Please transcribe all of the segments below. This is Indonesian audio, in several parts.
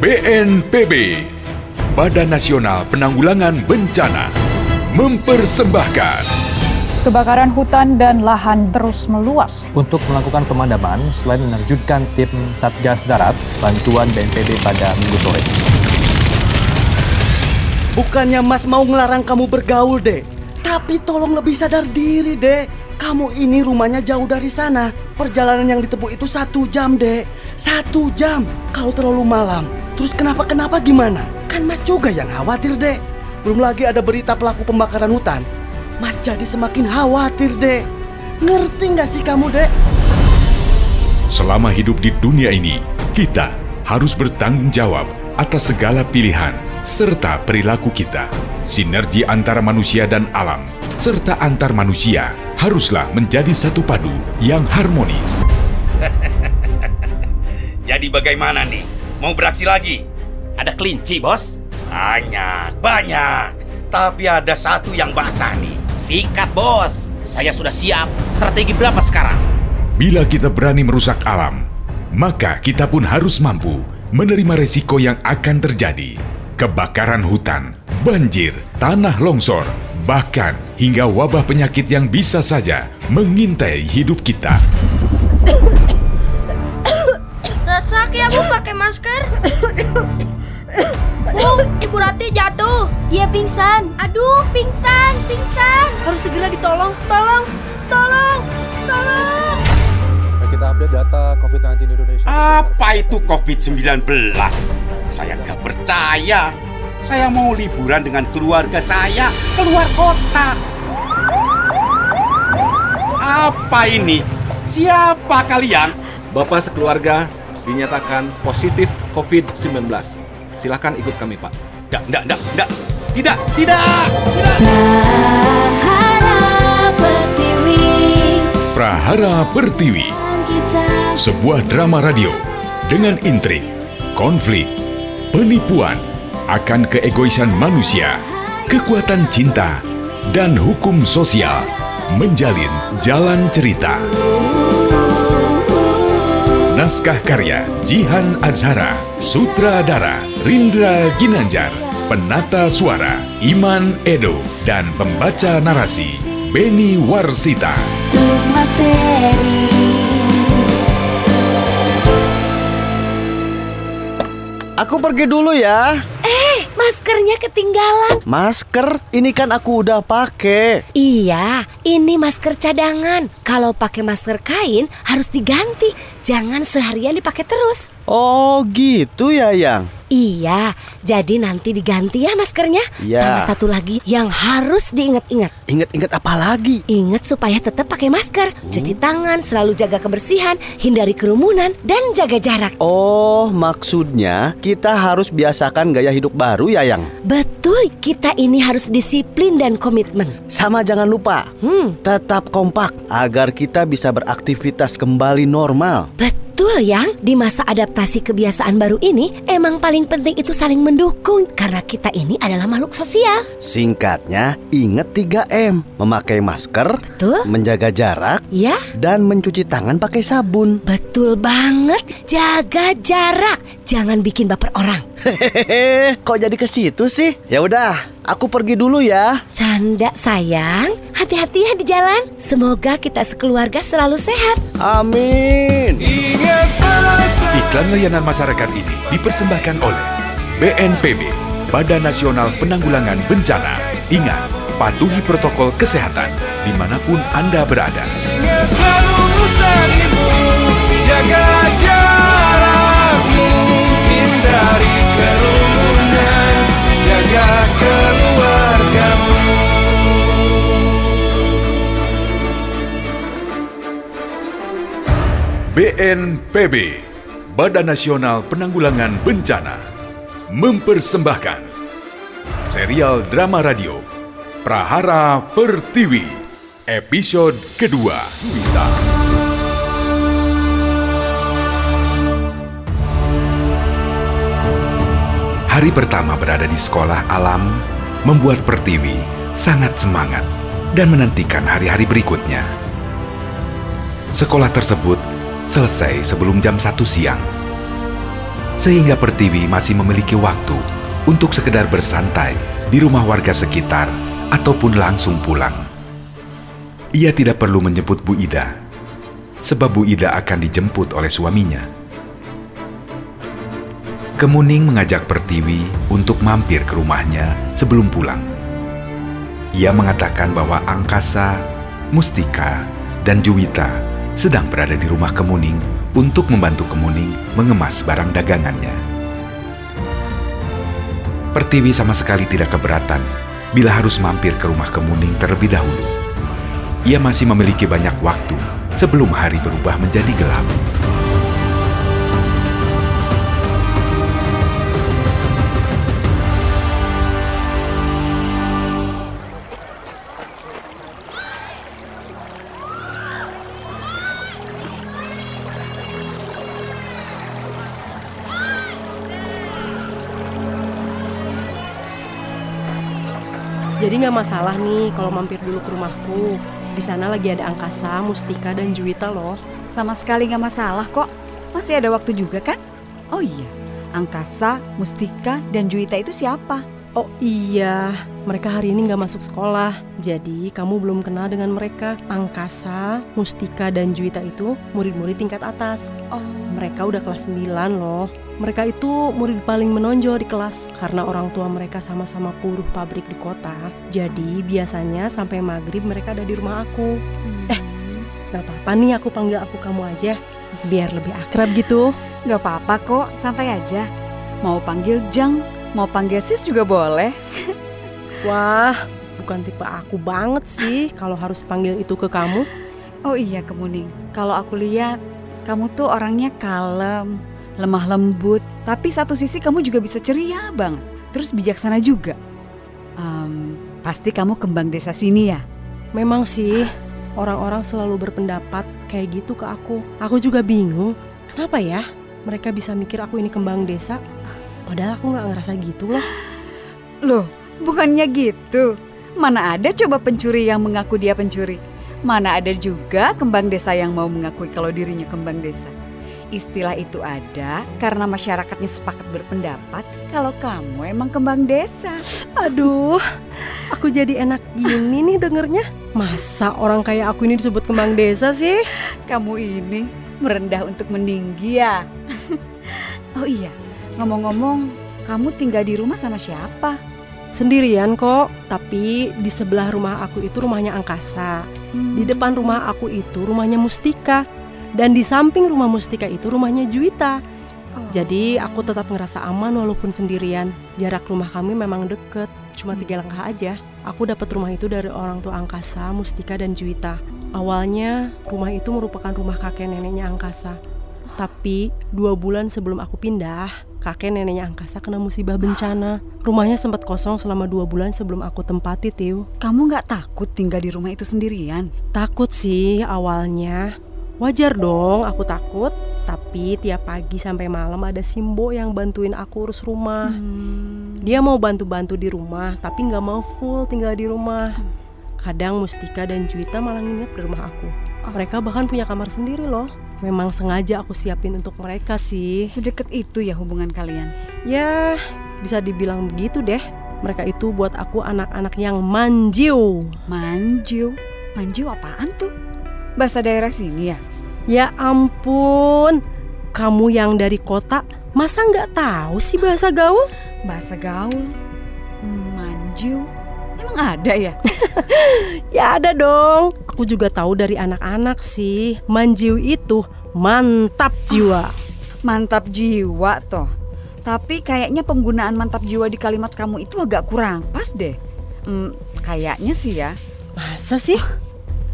BNPB, Badan Nasional Penanggulangan Bencana, mempersembahkan Kebakaran hutan dan lahan terus meluas. Untuk melakukan pemadaman, selain menerjunkan tim Satgas Darat, bantuan BNPB pada minggu sore. Bukannya Mas mau ngelarang kamu bergaul, Dek. Tapi tolong lebih sadar diri, Dek. Kamu ini rumahnya jauh dari sana. Perjalanan yang ditempuh itu satu jam, Dek. Satu jam. Kalau terlalu malam, terus kenapa-kenapa gimana? Kan Mas juga yang khawatir, Dek. Belum lagi ada berita pelaku pembakaran hutan. Mas jadi semakin khawatir, Dek. Ngerti nggak sih kamu, Dek? Selama hidup di dunia ini, kita harus bertanggung jawab atas segala pilihan serta perilaku kita. Sinergi antara manusia dan alam, serta antar manusia, haruslah menjadi satu padu yang harmonis. Jadi bagaimana nih? Mau beraksi lagi? Ada kelinci, bos? Banyak, banyak. Tapi ada satu yang basah nih. Sikat, bos. Saya sudah siap. Strategi berapa sekarang? Bila kita berani merusak alam, maka kita pun harus mampu menerima resiko yang akan terjadi. Kebakaran hutan, banjir, tanah longsor, bahkan hingga wabah penyakit yang bisa saja mengintai hidup kita. Sesak ya Bu pakai masker. Bu, Ibu Rati jatuh. Dia pingsan. Aduh, pingsan, pingsan. Harus segera ditolong. Tolong, tolong, tolong. Kita update data COVID-19 Indonesia. Apa itu COVID-19? Saya gak percaya. Saya mau liburan dengan keluarga saya keluar kota. Apa ini? Siapa kalian? Bapak sekeluarga dinyatakan positif COVID-19. Silakan ikut kami, Pak. Nggak, nggak, nggak. Tidak, tidak, tidak. Prahara Pertiwi, sebuah drama radio dengan intrik, konflik, penipuan, akan keegoisan manusia, kekuatan cinta, dan hukum sosial menjalin jalan cerita. Naskah karya Jihan Azhara, sutradara Rindra Ginanjar, penata suara Iman Edo, dan pembaca narasi Beni Warsita. Aku pergi dulu ya. Maskernya ketinggalan. Masker? Ini kan aku udah pakai. Iya, ini masker cadangan. Kalau pakai masker kain harus diganti. Jangan seharian dipakai terus. Oh, gitu ya, Yang. Iya, jadi nanti diganti ya maskernya. Iya. Sama satu lagi yang harus diingat-ingat. Ingat-ingat apa lagi? Ingat supaya tetap pakai masker, cuci tangan, selalu jaga kebersihan, hindari kerumunan, dan jaga jarak. Oh, maksudnya kita harus biasakan gaya hidup baru ya, Yang? Betul, kita ini harus disiplin dan komitmen. Sama jangan lupa, Hmm, tetap kompak agar kita bisa beraktivitas kembali normal. betul yang di masa adaptasi kebiasaan baru ini emang paling penting itu saling mendukung karena kita ini adalah makhluk sosial. Singkatnya, ingat 3M. Memakai masker, Betul? menjaga jarak, Ya, dan mencuci tangan pakai sabun. betul banget. Jaga jarak, jangan bikin baper orang. Hehehe, kok jadi ke situ sih? Ya udah, aku pergi dulu ya. Canda sayang, hati-hati ya di jalan. Semoga kita sekeluarga selalu sehat. Amin. Iklan layanan masyarakat ini dipersembahkan oleh BNPB, Badan Nasional Penanggulangan Bencana. Ingat, patuhi protokol kesehatan di mana pun Anda berada. BNPB, Badan Nasional Penanggulangan Bencana, mempersembahkan serial drama radio Prahara Pertiwi, episode kedua. Wita. Hari pertama berada di sekolah alam membuat Pertiwi sangat semangat dan menantikan hari-hari berikutnya. Sekolah tersebut selesai sebelum jam 1 siang. Sehingga Pertiwi masih memiliki waktu untuk sekedar bersantai di rumah warga sekitar ataupun langsung pulang. Ia tidak perlu menjemput Bu Ida, sebab Bu Ida akan dijemput oleh suaminya. Kemuning mengajak Pertiwi untuk mampir ke rumahnya sebelum pulang. Ia mengatakan bahwa Angkasa, Mustika, dan Juwita sedang berada di rumah Kemuning untuk membantu Kemuning mengemas barang dagangannya. Pertiwi sama sekali tidak keberatan bila harus mampir ke rumah Kemuning terlebih dahulu. Ia masih memiliki banyak waktu sebelum hari berubah menjadi gelap. Jadi nggak masalah nih kalau mampir dulu ke rumahku. Di sana lagi ada Angkasa, Mustika, dan Juwita loh. Sama sekali nggak masalah kok. Masih ada waktu juga kan? Oh iya, Angkasa, Mustika, dan Juwita itu siapa? Oh iya, mereka hari ini nggak masuk sekolah. Jadi kamu belum kenal dengan mereka. Angkasa, Mustika, dan Juwita itu murid-murid tingkat atas. Oh. Mereka udah kelas 9 loh. Mereka itu murid paling menonjol di kelas karena orang tua mereka sama-sama buruh pabrik di kota. Jadi biasanya sampai maghrib mereka ada di rumah aku. Eh, gak apa-apa nih aku panggil aku kamu aja. Biar lebih akrab gitu. Gak apa-apa kok, santai aja. Mau panggil Jang, mau panggil Sis juga boleh. Wah, bukan tipe aku banget sih kalau harus panggil itu ke kamu. Oh iya Kemuning, kalau aku lihat kamu tuh orangnya kalem, lemah lembut, tapi satu sisi kamu juga bisa ceria banget, terus bijaksana juga. Um, pasti kamu kembang desa sini ya? Memang sih, orang-orang selalu berpendapat kayak gitu ke aku. Aku juga bingung, kenapa ya mereka bisa mikir aku ini kembang desa? Padahal aku nggak ngerasa gitu loh. Loh, bukannya gitu. Mana ada coba pencuri yang mengaku dia pencuri? Mana ada juga kembang desa yang mau mengakui kalau dirinya kembang desa? Istilah itu ada karena masyarakatnya sepakat berpendapat kalau kamu emang kembang desa. Aduh, aku jadi enak gini nih dengernya. Masa orang kayak aku ini disebut kembang desa sih? Kamu ini merendah untuk meninggi ya. oh iya, ngomong-ngomong, kamu tinggal di rumah sama siapa? Sendirian kok, tapi di sebelah rumah aku itu rumahnya Angkasa. Hmm. Di depan rumah aku itu rumahnya Mustika. Dan di samping rumah Mustika itu rumahnya Juwita. Oh. Jadi aku tetap ngerasa aman walaupun sendirian. Jarak rumah kami memang deket, cuma tiga langkah aja. Aku dapat rumah itu dari orang tua Angkasa, Mustika, dan Juwita. Awalnya rumah itu merupakan rumah kakek neneknya Angkasa. Tapi dua bulan sebelum aku pindah, kakek neneknya Angkasa kena musibah bencana. Rumahnya sempat kosong selama dua bulan sebelum aku tempati, Tiu. Kamu nggak takut tinggal di rumah itu sendirian? Takut sih awalnya. Wajar dong aku takut, tapi tiap pagi sampai malam ada Simbo yang bantuin aku urus rumah. Hmm. Dia mau bantu-bantu di rumah, tapi nggak mau full tinggal di rumah. Kadang Mustika dan Juwita malah nginep di rumah aku. Mereka bahkan punya kamar sendiri loh. Memang sengaja aku siapin untuk mereka sih. Sedekat itu ya hubungan kalian? Ya, bisa dibilang begitu deh. Mereka itu buat aku anak-anak yang manjiu. Manjiu? Manjiu apaan tuh? Bahasa daerah sini ya? Ya ampun, kamu yang dari kota masa nggak tahu sih bahasa gaul? Bahasa gaul? Manju? Emang ada ya? ya ada dong. Aku juga tahu dari anak-anak sih. Manjiu itu mantap jiwa. Mantap jiwa toh. Tapi kayaknya penggunaan mantap jiwa di kalimat kamu itu agak kurang pas deh. Hmm, kayaknya sih ya. Masa sih?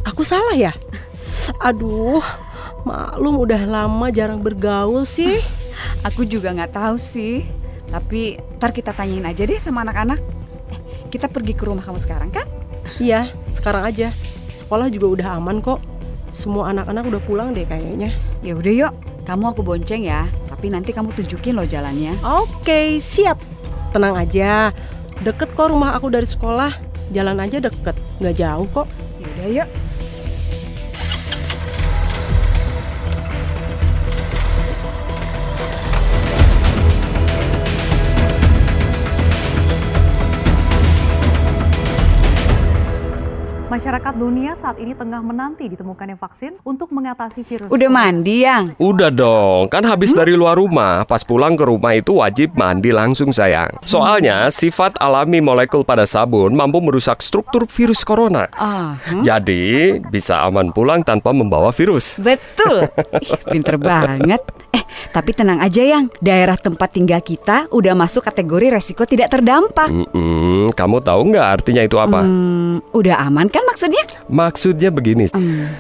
Aku salah ya? Aduh, maklum udah lama jarang bergaul sih. Aku juga nggak tahu sih. Tapi ntar kita tanyain aja deh sama anak-anak. Kita pergi ke rumah kamu sekarang kan? Iya, sekarang aja. Sekolah juga udah aman kok. Semua anak-anak udah pulang deh kayaknya. Ya udah yuk, kamu aku bonceng ya. Tapi nanti kamu tunjukin loh jalannya. Oke, siap. Tenang aja. Deket kok rumah aku dari sekolah. Jalan aja deket, nggak jauh kok. Yaudah yuk. Masyarakat dunia saat ini tengah menanti ditemukannya vaksin untuk mengatasi virus. Udah mandi, Yang? Udah dong, kan habis dari luar rumah, pas pulang ke rumah itu wajib mandi langsung sayang. Soalnya sifat alami molekul pada sabun mampu merusak struktur virus corona. Ah, hmm? Jadi bisa aman pulang tanpa membawa virus. Betul. Ih, pinter banget. Eh, tapi tenang aja yang daerah tempat tinggal kita udah masuk kategori resiko tidak terdampak. Mm-mm, kamu tahu nggak artinya itu apa? Hmm, udah aman kan maksudnya? Maksudnya begini,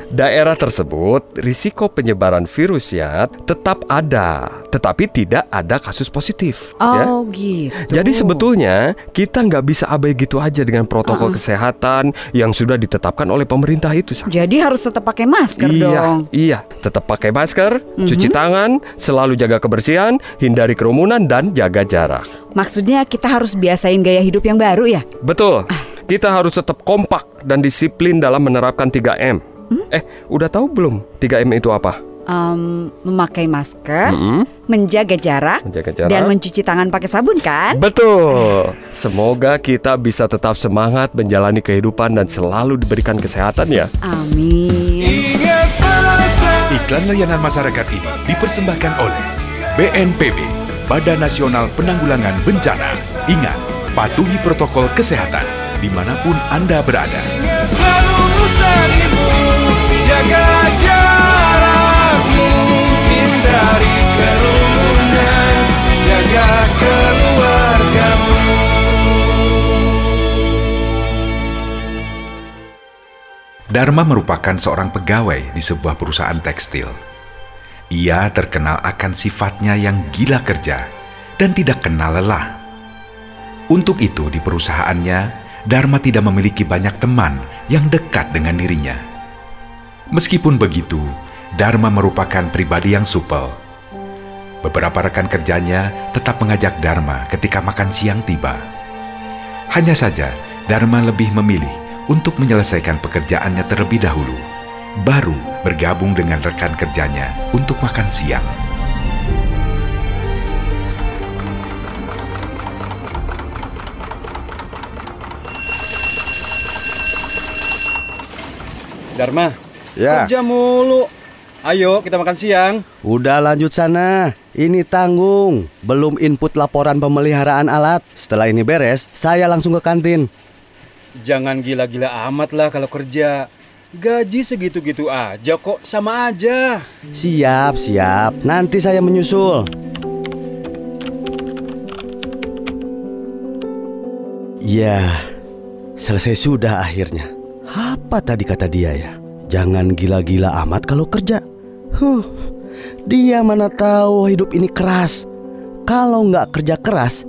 daerah tersebut risiko penyebaran virusnya tetap ada, tetapi tidak ada kasus positif. ya. Oh gitu. Jadi sebetulnya kita nggak bisa abai gitu aja dengan protokol kesehatan yang sudah ditetapkan oleh pemerintah itu. Jadi harus tetap pakai masker iya, dong. iya, tetap pakai masker, Mhm. cuci tangan, selalu jaga kebersihan, hindari kerumunan dan jaga jarak. Maksudnya kita harus biasain gaya hidup yang baru ya? Betul. Kita harus tetap kompak dan disiplin dalam menerapkan 3M. Hmm? Eh, udah tahu belum 3M itu apa? Em, memakai masker, Mm-mm. menjaga jarak, Menjaga jarak. dan mencuci tangan pakai sabun kan? Betul. Semoga kita bisa tetap semangat menjalani kehidupan dan selalu diberikan kesehatan ya. Amin. Iklan layanan masyarakat ini dipersembahkan oleh BNPB, Badan Nasional Penanggulangan Bencana. Ingat, patuhi protokol kesehatan di mana pun Anda berada. Selalu jaga Dharma merupakan seorang pegawai di sebuah perusahaan tekstil. Ia terkenal akan sifatnya yang gila kerja dan tidak kenal lelah. Untuk itu, di perusahaannya, Dharma tidak memiliki banyak teman yang dekat dengan dirinya. Meskipun begitu, Dharma merupakan pribadi yang supel. Beberapa rekan kerjanya tetap mengajak Dharma ketika makan siang tiba. Hanya saja, Dharma lebih memilih untuk menyelesaikan pekerjaannya terlebih dahulu, baru bergabung dengan rekan kerjanya untuk makan siang. Dharma, Ya. kerja mulu. Ayo kita makan siang. Udah lanjut sana. Ini tanggung. Belum input laporan pemeliharaan alat. Setelah ini beres, saya langsung ke kantin. Jangan gila-gila amat lah kalau kerja. Gaji segitu-gitu aja kok, sama aja. Siap, siap. Nanti saya menyusul. Ya, selesai sudah akhirnya. Apa tadi kata dia ya? Jangan gila-gila amat kalau kerja. Huh, dia mana tahu hidup ini keras. Kalau nggak kerja keras,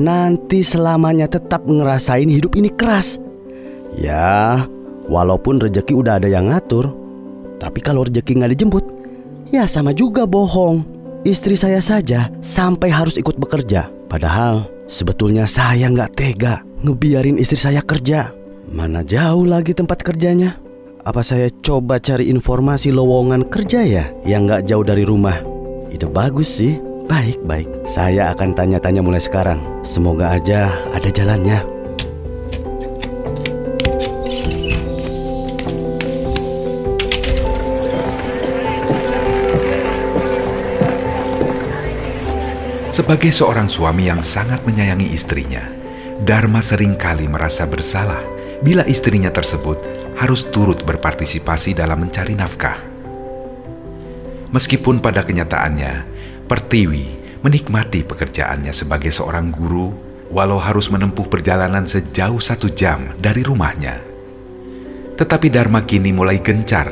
nanti selamanya tetap ngerasain hidup ini keras. Ya, walaupun rezeki udah ada yang ngatur, tapi kalau rezeki nggak dijemput, ya sama juga bohong. Istri saya saja sampai harus ikut bekerja. Padahal sebetulnya saya nggak tega ngebiarin istri saya kerja. Mana jauh lagi tempat kerjanya? Apa saya coba cari informasi lowongan kerja ya yang nggak jauh dari rumah? Ide bagus sih. Baik, baik. Saya akan tanya-tanya mulai sekarang. Semoga aja ada jalannya. Sebagai seorang suami yang sangat menyayangi istrinya, Dharma sering kali merasa bersalah bila istrinya tersebut harus turut berpartisipasi dalam mencari nafkah. Meskipun pada kenyataannya, Pertiwi menikmati pekerjaannya sebagai seorang guru walau harus menempuh perjalanan sejauh satu jam dari rumahnya. Tetapi Dharma kini mulai gencar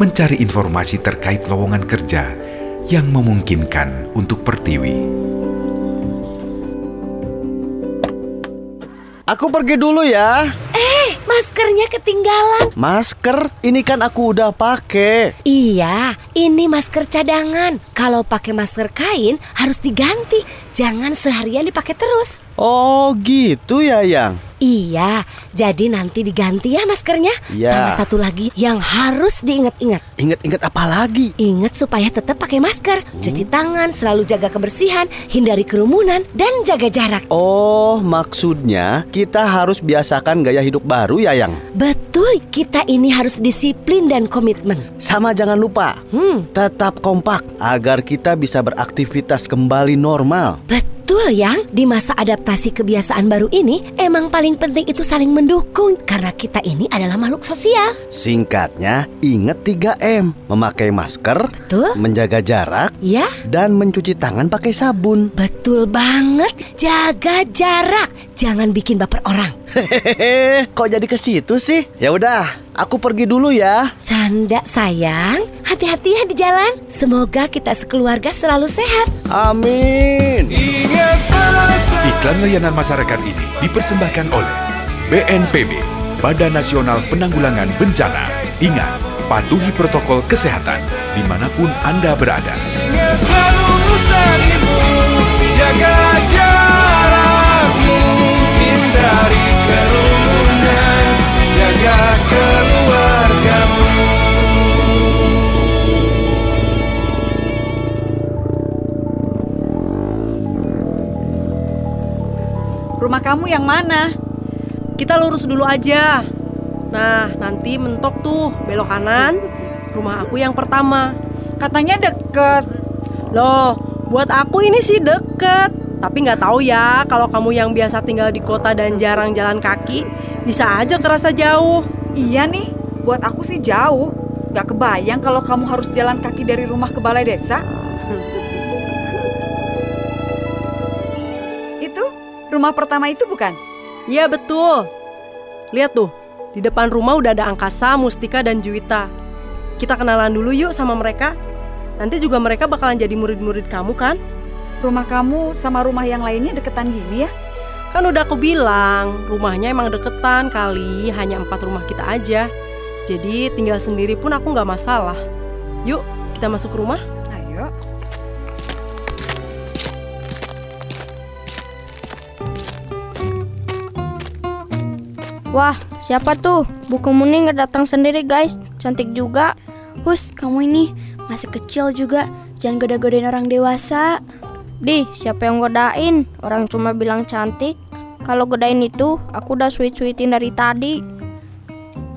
mencari informasi terkait lowongan kerja yang memungkinkan untuk Pertiwi. Aku pergi dulu ya. Eh, maskernya ketinggalan. Masker? Ini kan aku udah pakai. Iya, ini masker cadangan. Kalau pakai masker kain harus diganti. Jangan seharian dipakai terus. Oh gitu ya Yang? Iya, jadi nanti diganti ya maskernya. Iya. Sama satu lagi yang harus diingat-ingat. Ingat-ingat apa lagi? Ingat supaya tetap pakai masker, cuci tangan, selalu jaga kebersihan, hindari kerumunan, dan jaga jarak. Oh, maksudnya kita harus biasakan gaya hidup baru ya Yang? Betul, kita ini harus disiplin dan komitmen. Sama jangan lupa, hmm. tetap kompak agar kita bisa beraktivitas kembali normal. Betul yang di masa adaptasi kebiasaan baru ini emang paling penting itu saling mendukung karena kita ini adalah makhluk sosial. Singkatnya, ingat 3M, memakai masker, Betul. menjaga jarak, Ya, dan mencuci tangan pakai sabun. betul banget. Jaga jarak, jangan bikin baper orang. Hehehe, kok jadi ke situ sih? Ya udah, aku pergi dulu ya. Canda sayang, hati-hati ya di jalan. Semoga kita sekeluarga selalu sehat. Amin. Iklan layanan masyarakat ini dipersembahkan oleh BNPB, Badan Nasional Penanggulangan Bencana. Ingat, patuhi protokol kesehatan di mana pun Anda berada. Rumah kamu yang mana? Kita lurus dulu aja. Nah, nanti mentok tuh belok kanan. Rumah aku yang pertama. Katanya deket. Loh, buat aku ini sih deket. Tapi nggak tahu ya kalau kamu yang biasa tinggal di kota dan jarang jalan kaki, bisa aja kerasa jauh. Iya nih, buat aku sih jauh. Gak kebayang kalau kamu harus jalan kaki dari rumah ke balai desa. Rumah pertama itu bukan? Iya betul. Lihat tuh, di depan rumah udah ada Angkasa, Mustika, dan Juwita. Kita kenalan dulu yuk sama mereka. Nanti juga mereka bakalan jadi murid-murid kamu kan? Rumah kamu sama rumah yang lainnya deketan gini ya? Kan udah aku bilang, rumahnya emang deketan kali, hanya empat rumah kita aja. Jadi tinggal sendiri pun aku nggak masalah. Yuk, kita masuk ke rumah. Ayo. Wah, siapa tuh? Buku Muni nggak datang sendiri guys. Cantik juga. Hus, kamu ini masih kecil juga. Jangan goda-godain orang dewasa. Di, siapa yang godain? Orang cuma bilang cantik. Kalau godain itu, aku udah sweet-sweetin dari tadi.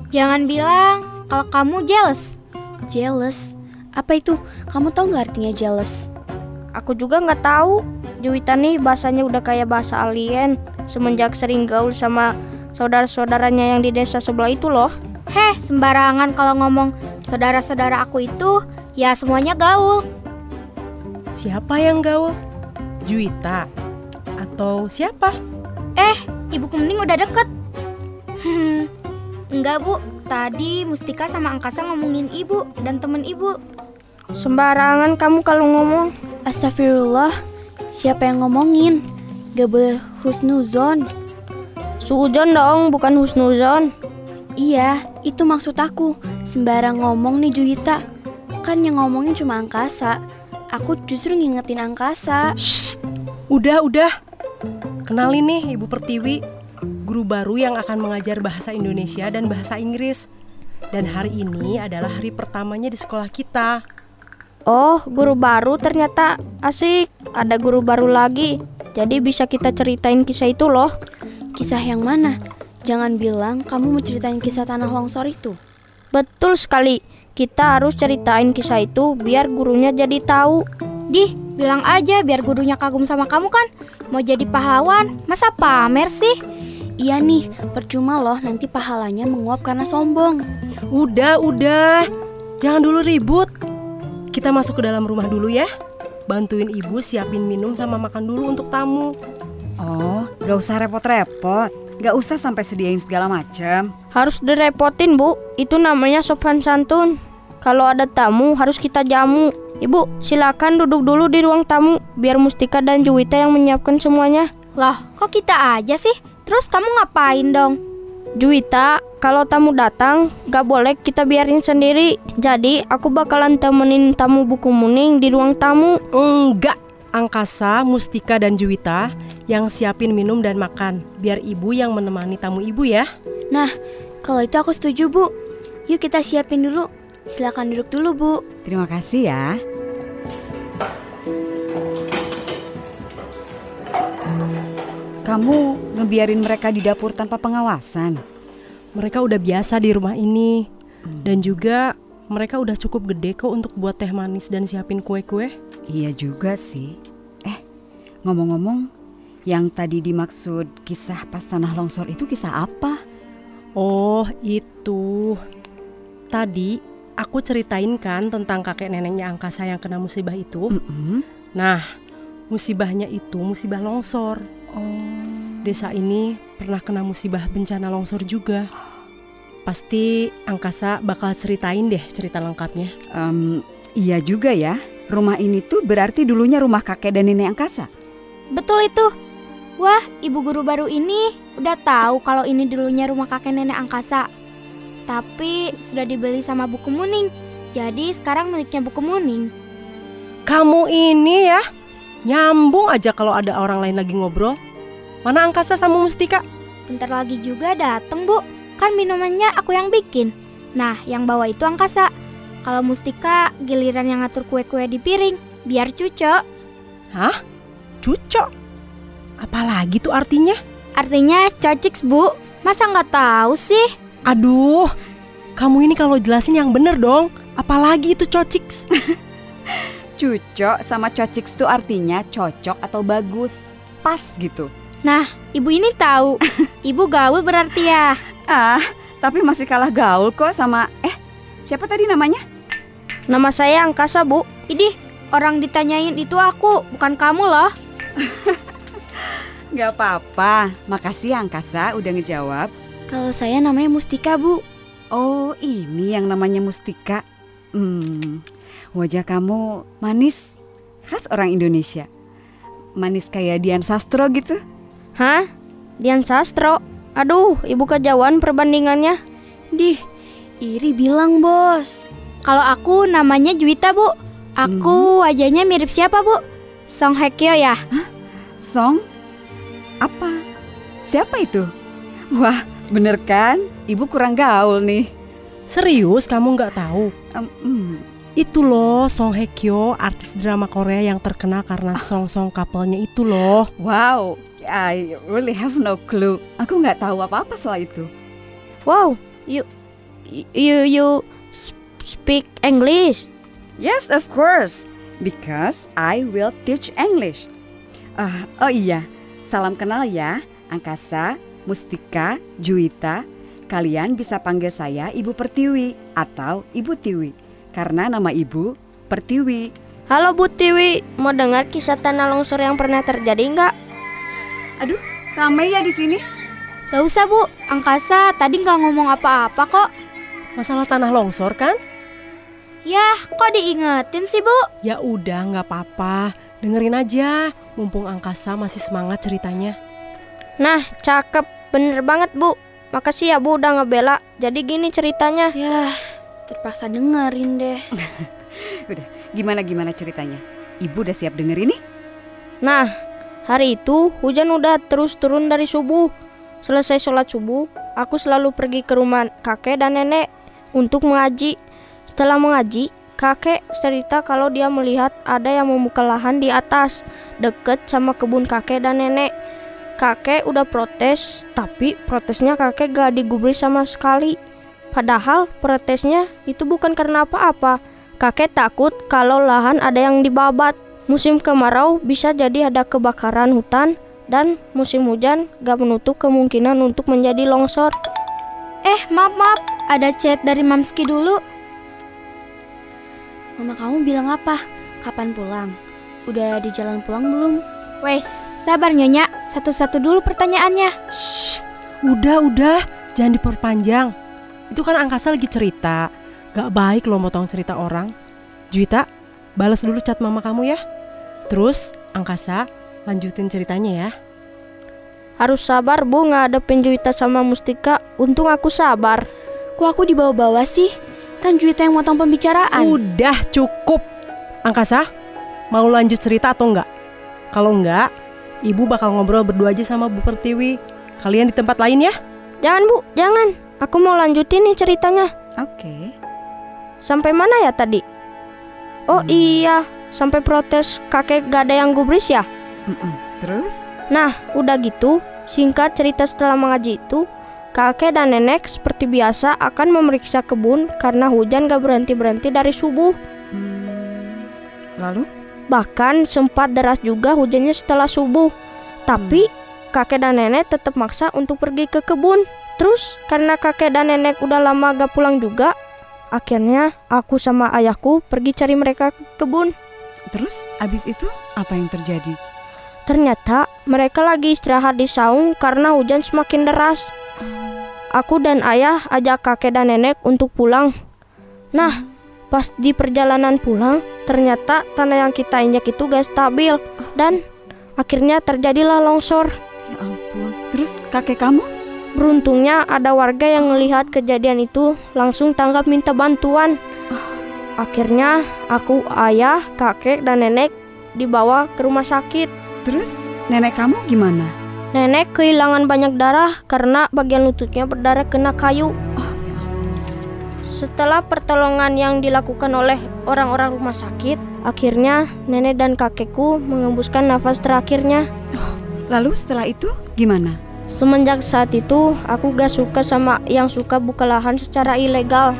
Jangan bilang kalau kamu jealous. Jealous? Apa itu? Kamu tahu nggak artinya jealous? Aku juga nggak tahu. Juwita nih bahasanya udah kayak bahasa alien. Semenjak sering gaul sama saudara-saudaranya yang di desa sebelah itu loh. Heh, sembarangan kalau ngomong saudara-saudara aku itu ya semuanya gaul. Siapa yang gaul? Juwita? Atau siapa? Eh, ibu Kemening udah deket. Hmm, enggak bu, tadi Mustika sama Angkasa ngomongin ibu dan temen ibu. Sembarangan kamu kalau ngomong. Astagfirullah, siapa yang ngomongin? Gak boleh husnuzon. Suujon dong, bukan husnuzon. Iya, itu maksud aku. Sembarang ngomong nih Juwita. Kan yang ngomongin cuma angkasa. Aku justru ngingetin angkasa. Shh, udah, udah. Kenalin nih Ibu Pertiwi, guru baru yang akan mengajar bahasa Indonesia dan bahasa Inggris. Dan hari ini adalah hari pertamanya di sekolah kita. Oh, guru baru ternyata asik. Ada guru baru lagi. Jadi bisa kita ceritain kisah itu loh. Kisah yang mana? Jangan bilang kamu mau ceritain kisah tanah longsor itu. Betul sekali. Kita harus ceritain kisah itu biar gurunya jadi tahu. Dih, bilang aja biar gurunya kagum sama kamu kan. Mau jadi pahlawan, masa pamer sih? Iya nih, percuma loh nanti pahalanya menguap karena sombong. Udah, udah. Jangan dulu ribut. Kita masuk ke dalam rumah dulu ya. Bantuin ibu siapin minum sama makan dulu untuk tamu. Oh, gak usah repot-repot. Gak usah sampai sediain segala macam. Harus direpotin, Bu. Itu namanya sopan santun. Kalau ada tamu harus kita jamu. Ibu, silakan duduk dulu di ruang tamu biar Mustika dan Juwita yang menyiapkan semuanya. Loh, kok kita aja sih? Terus kamu ngapain dong? Juwita, kalau tamu datang, gak boleh kita biarin sendiri. Jadi, aku bakalan temenin tamu buku muning di ruang tamu. Enggak, Angkasa, Mustika, dan Juwita, yang siapin minum dan makan. Biar ibu yang menemani tamu ibu ya. Nah, kalau itu aku setuju, Bu. Yuk kita siapin dulu. Silakan duduk dulu, Bu. Terima kasih ya. Kamu ngebiarin mereka di dapur tanpa pengawasan. Mereka udah biasa di rumah ini. Dan juga mereka udah cukup gede kok untuk buat teh manis dan siapin kue-kue. Iya juga sih. Eh, ngomong-ngomong, yang tadi dimaksud kisah pas tanah longsor itu kisah apa? Oh, itu. Tadi aku ceritain kan tentang kakek neneknya angkasa yang kena musibah itu. Nah, musibahnya itu musibah longsor. Desa ini pernah kena musibah bencana longsor juga. Pasti angkasa bakal ceritain deh cerita lengkapnya. Em, iya juga ya. Rumah ini tuh berarti dulunya rumah kakek dan nenek angkasa. Betul itu. Wah, ibu guru baru ini udah tahu kalau ini dulunya rumah kakek nenek angkasa. Tapi sudah dibeli sama buku Muning. Jadi sekarang miliknya buku Muning. Kamu ini ya nyambung aja kalau ada orang lain lagi ngobrol. Mana angkasa sama Mustika? Bentar lagi juga dateng, Bu. Kan minumannya aku yang bikin. Nah, yang bawa itu angkasa. Kalau Mustika giliran yang ngatur kue-kue di piring, biar cucok. Hah? Cucok? Apalagi tuh artinya? Artinya cociks, Bu. Masa nggak tahu sih? Aduh, kamu ini kalau jelasin yang bener dong. Apalagi itu cociks? Cucok sama cociks tuh artinya cocok atau bagus. Pas gitu. Nah, ibu ini tahu. ibu gaul berarti ya. Ah, tapi masih kalah gaul kok sama eh siapa tadi namanya? Nama saya Angkasa, Bu. Idih, orang ditanyain itu aku, bukan kamu loh. Gak apa-apa. Makasih ya Angkasa udah ngejawab. Kalau saya namanya Mustika, Bu. Oh, ini yang namanya Mustika. Hmm, wajah kamu manis, khas orang Indonesia. Manis kayak Dian Sastro gitu. Hah? Dian Sastro? Aduh, ibu kejauhan perbandingannya. Dih, iri bilang bos. Kalau aku namanya Juwita, Bu. Aku wajahnya mirip siapa, Bu? Song Hye Kyo ya? Song? Apa? Siapa itu? Wah, bener kan? Ibu kurang gaul nih. Serius kamu nggak tahu? Em, hmm. Itu loh Song Hye Kyo, artis drama Korea yang terkenal karena song-song couple-nya itu loh. Wow, I really have no clue. Aku nggak tahu apa-apa soal itu. Wow, you you you sp- speak English. Yes, of course. Because I will teach English. Ah, oh iya, salam kenal ya, Angkasa, Mustika, Juwita. Kalian bisa panggil saya Ibu Pertiwi atau Ibu Tiwi karena nama Ibu Pertiwi. Halo Bu Tiwi, mau dengar kisah tanah longsor yang pernah terjadi nggak? Aduh, ramai ya di sini. Gak usah bu, angkasa tadi nggak ngomong apa-apa kok. Masalah tanah longsor kan? Yah, kok diingetin sih bu? Ya udah nggak apa-apa, dengerin aja. Mumpung angkasa masih semangat ceritanya. Nah, cakep. Bener banget, Bu. Makasih ya, Bu, udah ngebela. Jadi gini ceritanya. Yah, terpaksa dengerin deh. Udah, gimana gimana ceritanya? Ibu udah siap dengerin nih? Nah, hari itu hujan udah terus turun dari subuh. Selesai sholat subuh, aku selalu pergi ke rumah kakek dan nenek untuk mengaji. Setelah mengaji, kakek cerita kalau dia melihat ada yang membuka lahan di atas, deket sama kebun kakek dan nenek. Kakek udah protes, tapi protesnya kakek gak digubris sama sekali. Padahal protesnya itu bukan karena apa-apa. Kakek takut kalau lahan ada yang dibabat. Musim kemarau bisa jadi ada kebakaran hutan dan musim hujan gak menutup kemungkinan untuk menjadi longsor. Eh, maaf maaf, ada chat dari Mamski dulu. Mama kamu bilang apa? Kapan pulang? Udah di jalan pulang belum? Wes, sabar nyonya. Satu-satu dulu pertanyaannya. Shh, udah udah, jangan diperpanjang. Itu kan angkasa lagi cerita. Gak baik lo motong cerita orang. Juwita, balas dulu chat mama kamu ya. Terus, angkasa lanjutin ceritanya ya. Harus sabar bu ngadepin Juwita sama Mustika. Untung aku sabar. Kok aku dibawa-bawa sih? Kan Juwita yang motong pembicaraan. Udah cukup. Angkasa, mau lanjut cerita atau enggak? Kalau enggak, Ibu bakal ngobrol berdua aja sama Bu Pertiwi. Kalian di tempat lain ya? Jangan bu, jangan. Aku mau lanjutin nih ceritanya. Oke. Sampai mana ya tadi? Oh iya, sampai protes kakek gak ada yang gubris ya? Terus? Nah, udah gitu, singkat cerita setelah mengaji itu, kakek dan nenek seperti biasa akan memeriksa kebun karena hujan gak berhenti-berhenti dari subuh. Lalu? Bahkan sempat deras juga hujannya setelah subuh. Tapi kakek dan nenek tetap maksa untuk pergi ke kebun. Terus karena kakek dan nenek udah lama gak pulang juga, akhirnya aku sama ayahku pergi cari mereka ke kebun. Terus abis itu apa yang terjadi? Ternyata mereka lagi istirahat di saung karena hujan semakin deras. Aku dan ayah ajak kakek dan nenek untuk pulang. Nah, pas di perjalanan pulang, ternyata tanah yang kita injak itu gak stabil dan akhirnya terjadilah longsor. Ya ampun. Terus kakek kamu? Beruntungnya ada warga yang melihat kejadian itu langsung tanggap minta bantuan. Akhirnya aku, ayah, kakek, dan nenek dibawa ke rumah sakit. Terus nenek kamu gimana? Nenek kehilangan banyak darah karena bagian lututnya berdarah kena kayu. Setelah pertolongan yang dilakukan oleh orang-orang rumah sakit, akhirnya nenek dan kakekku mengembuskan nafas terakhirnya. Lalu setelah itu gimana? Semenjak saat itu, aku gak suka sama yang suka buka lahan secara ilegal.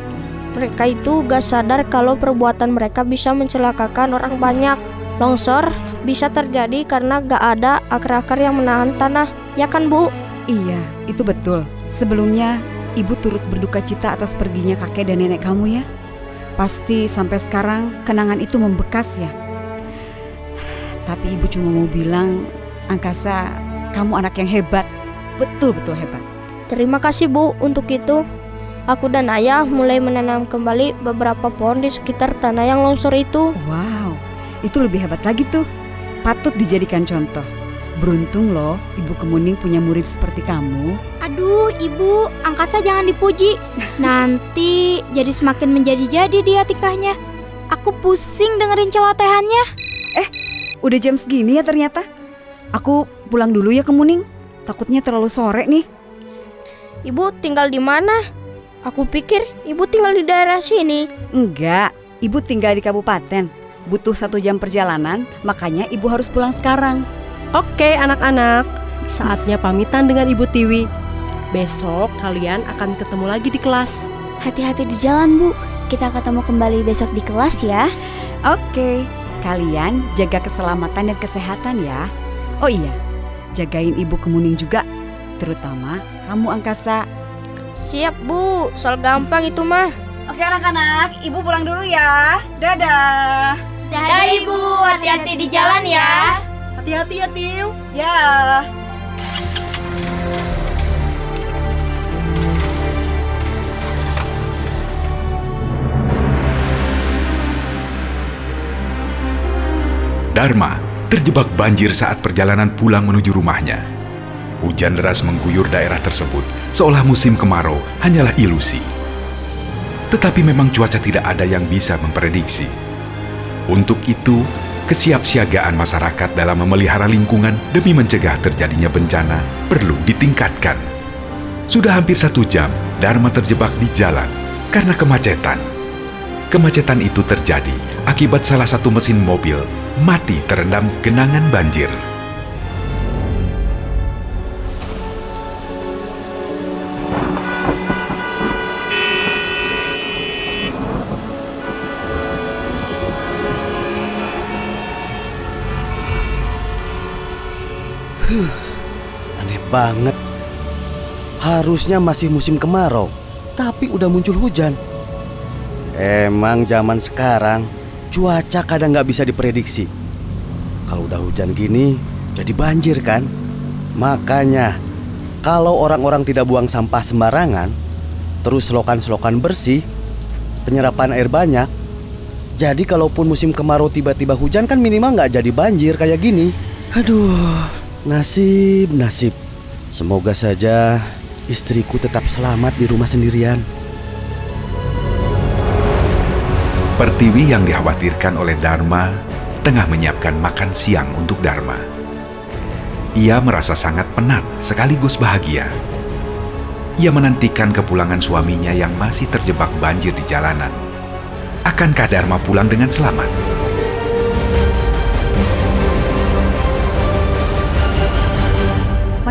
Mereka itu gak sadar kalau perbuatan mereka bisa mencelakakan orang banyak. Longsor bisa terjadi karena gak ada akar-akar yang menahan tanah, ya kan Bu? Iya, itu betul. Sebelumnya, ibu turut berduka cita atas perginya kakek dan nenek kamu ya. Pasti sampai sekarang kenangan itu membekas ya. Tapi ibu cuma mau bilang, Angkasa, kamu anak yang hebat. Betul-betul hebat. Terima kasih Bu untuk itu. Aku dan ayah mulai menanam kembali beberapa pohon di sekitar tanah yang longsor itu. Wow, itu lebih hebat lagi tuh. Patut dijadikan contoh. Beruntung loh, Ibu Kemuning punya murid seperti kamu. Aduh, ibu, angkasa jangan dipuji. Nanti jadi semakin menjadi-jadi dia tingkahnya. Aku pusing dengerin celotehannya. Eh, udah jam segini ya ternyata. Aku pulang dulu ya Kemuning. Takutnya terlalu sore nih. Ibu tinggal di mana? Aku pikir ibu tinggal di daerah sini. Enggak, ibu tinggal di kabupaten. Butuh satu jam perjalanan, makanya ibu harus pulang sekarang. Oke anak-anak, saatnya pamitan dengan Ibu Tiwi. Besok kalian akan ketemu lagi di kelas. Hati-hati di jalan, Bu. Kita ketemu kembali besok di kelas ya. Oke, kalian jaga keselamatan dan kesehatan ya. Oh iya, jagain ibu kemuning juga, terutama kamu angkasa. Siap Bu, soal gampang itu mah. Oke anak-anak, ibu pulang dulu ya. Dadah. Dadah Ibu, hati-hati di jalan ya. Hati-hati ya, Tiu. Ya. Dharma terjebak banjir saat perjalanan pulang menuju rumahnya. Hujan deras mengguyur daerah tersebut, seolah musim kemarau hanyalah ilusi. Tetapi memang cuaca tidak ada yang bisa memprediksi. Untuk itu, kesiapsiagaan masyarakat dalam memelihara lingkungan demi mencegah terjadinya bencana perlu ditingkatkan. Sudah hampir satu jam, Dharma terjebak di jalan karena kemacetan. Kemacetan itu terjadi akibat salah satu mesin mobil mati terendam genangan banjir. Banget. Harusnya masih musim kemarau, tapi udah muncul hujan. Emang zaman sekarang cuaca kadang nggak bisa diprediksi. Kalau udah hujan gini, jadi banjir kan? Makanya, kalau orang-orang tidak buang sampah sembarangan, terus selokan-selokan bersih, penyerapan air banyak, jadi kalaupun musim kemarau tiba-tiba hujan kan minimal nggak jadi banjir kayak gini. Aduh, nasib, nasib. Semoga saja istriku tetap selamat di rumah sendirian. Pertiwi yang dikhawatirkan oleh Dharma tengah menyiapkan makan siang untuk Dharma. Ia merasa sangat penat sekaligus bahagia. Ia menantikan kepulangan suaminya yang masih terjebak banjir di jalanan. Akankah Dharma pulang dengan selamat?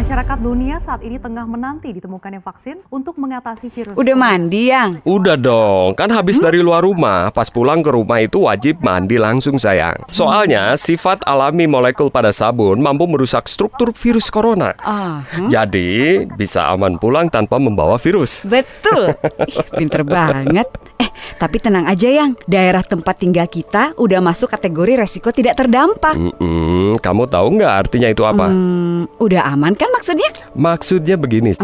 Masyarakat dunia saat ini tengah menanti ditemukannya vaksin untuk mengatasi virus. Udah mandi, Yang? Udah dong, kan habis dari luar rumah, pas pulang ke rumah itu wajib mandi langsung sayang. Soalnya sifat alami molekul pada sabun mampu merusak struktur virus corona. Ah, Jadi bisa aman pulang tanpa membawa virus. Betul. Ih, pinter banget. Eh, tapi tenang aja yang daerah tempat tinggal kita udah masuk kategori resiko tidak terdampak. Mm-mm, kamu tahu nggak artinya itu apa? Hmm, udah aman kan maksudnya? Maksudnya begini,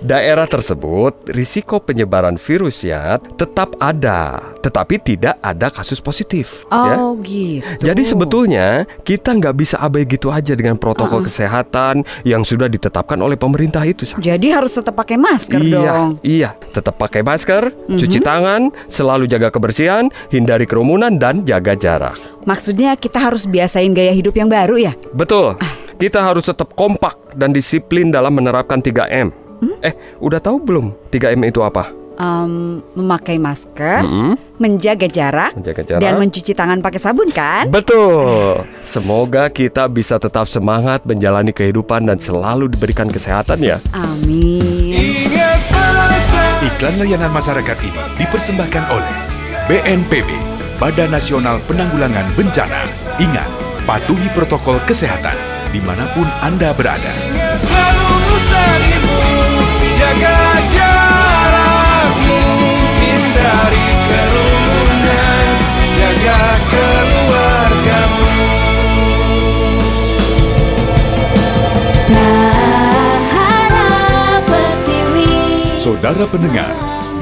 daerah tersebut risiko penyebaran virusnya tetap ada, tetapi tidak ada kasus positif. ya. Oh gitu. Jadi sebetulnya kita nggak bisa abai gitu aja dengan protokol Uh-uh. kesehatan yang sudah ditetapkan oleh pemerintah itu. Jadi harus tetap pakai masker iya, dong. iya, tetap pakai masker, cuci Mhm. tangan, selalu jaga kebersihan, hindari kerumunan dan jaga jarak. Maksudnya kita harus biasain gaya hidup yang baru ya? Betul. Kita harus tetap kompak dan disiplin dalam menerapkan 3M. Hmm? Eh, udah tahu belum 3M itu apa? Em, memakai masker, Mm-mm. menjaga jarak, Menjaga jarak. dan mencuci tangan pakai sabun kan? Betul. Semoga kita bisa tetap semangat menjalani kehidupan dan selalu diberikan kesehatan ya. Amin. Iklan layanan masyarakat ini dipersembahkan oleh BNPB, Badan Nasional Penanggulangan Bencana. Ingat, patuhi protokol kesehatan di mana pun Anda berada. Selalu usahaimu Jaga jarakmu Hindari kerumunan Jaga keluargamu Saudara pendengar,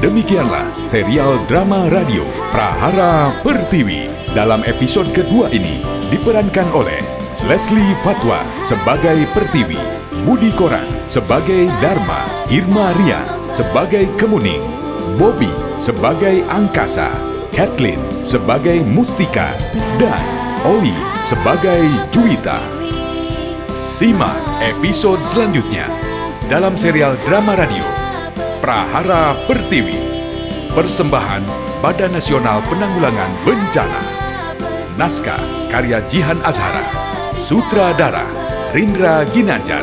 demikianlah serial drama radio Prahara Pertiwi. Dalam episode kedua ini diperankan oleh Leslie Fatwa sebagai Pertiwi, Budi Koran sebagai Dharma, Irma Rian sebagai Kemuning, Bobby sebagai Angkasa, Kathleen sebagai Mustika, dan Oli sebagai Juwita. Simak episode selanjutnya dalam serial drama radio Prahara Pertiwi. Persembahan Badan Nasional Penanggulangan Bencana. Naskah karya Jihan Azhara. Sutradara Rindra Ginanjar.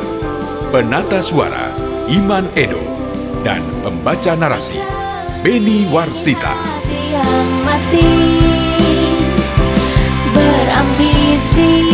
Penata suara Iman Edo. Dan pembaca narasi Beni Warsita. mati berambisi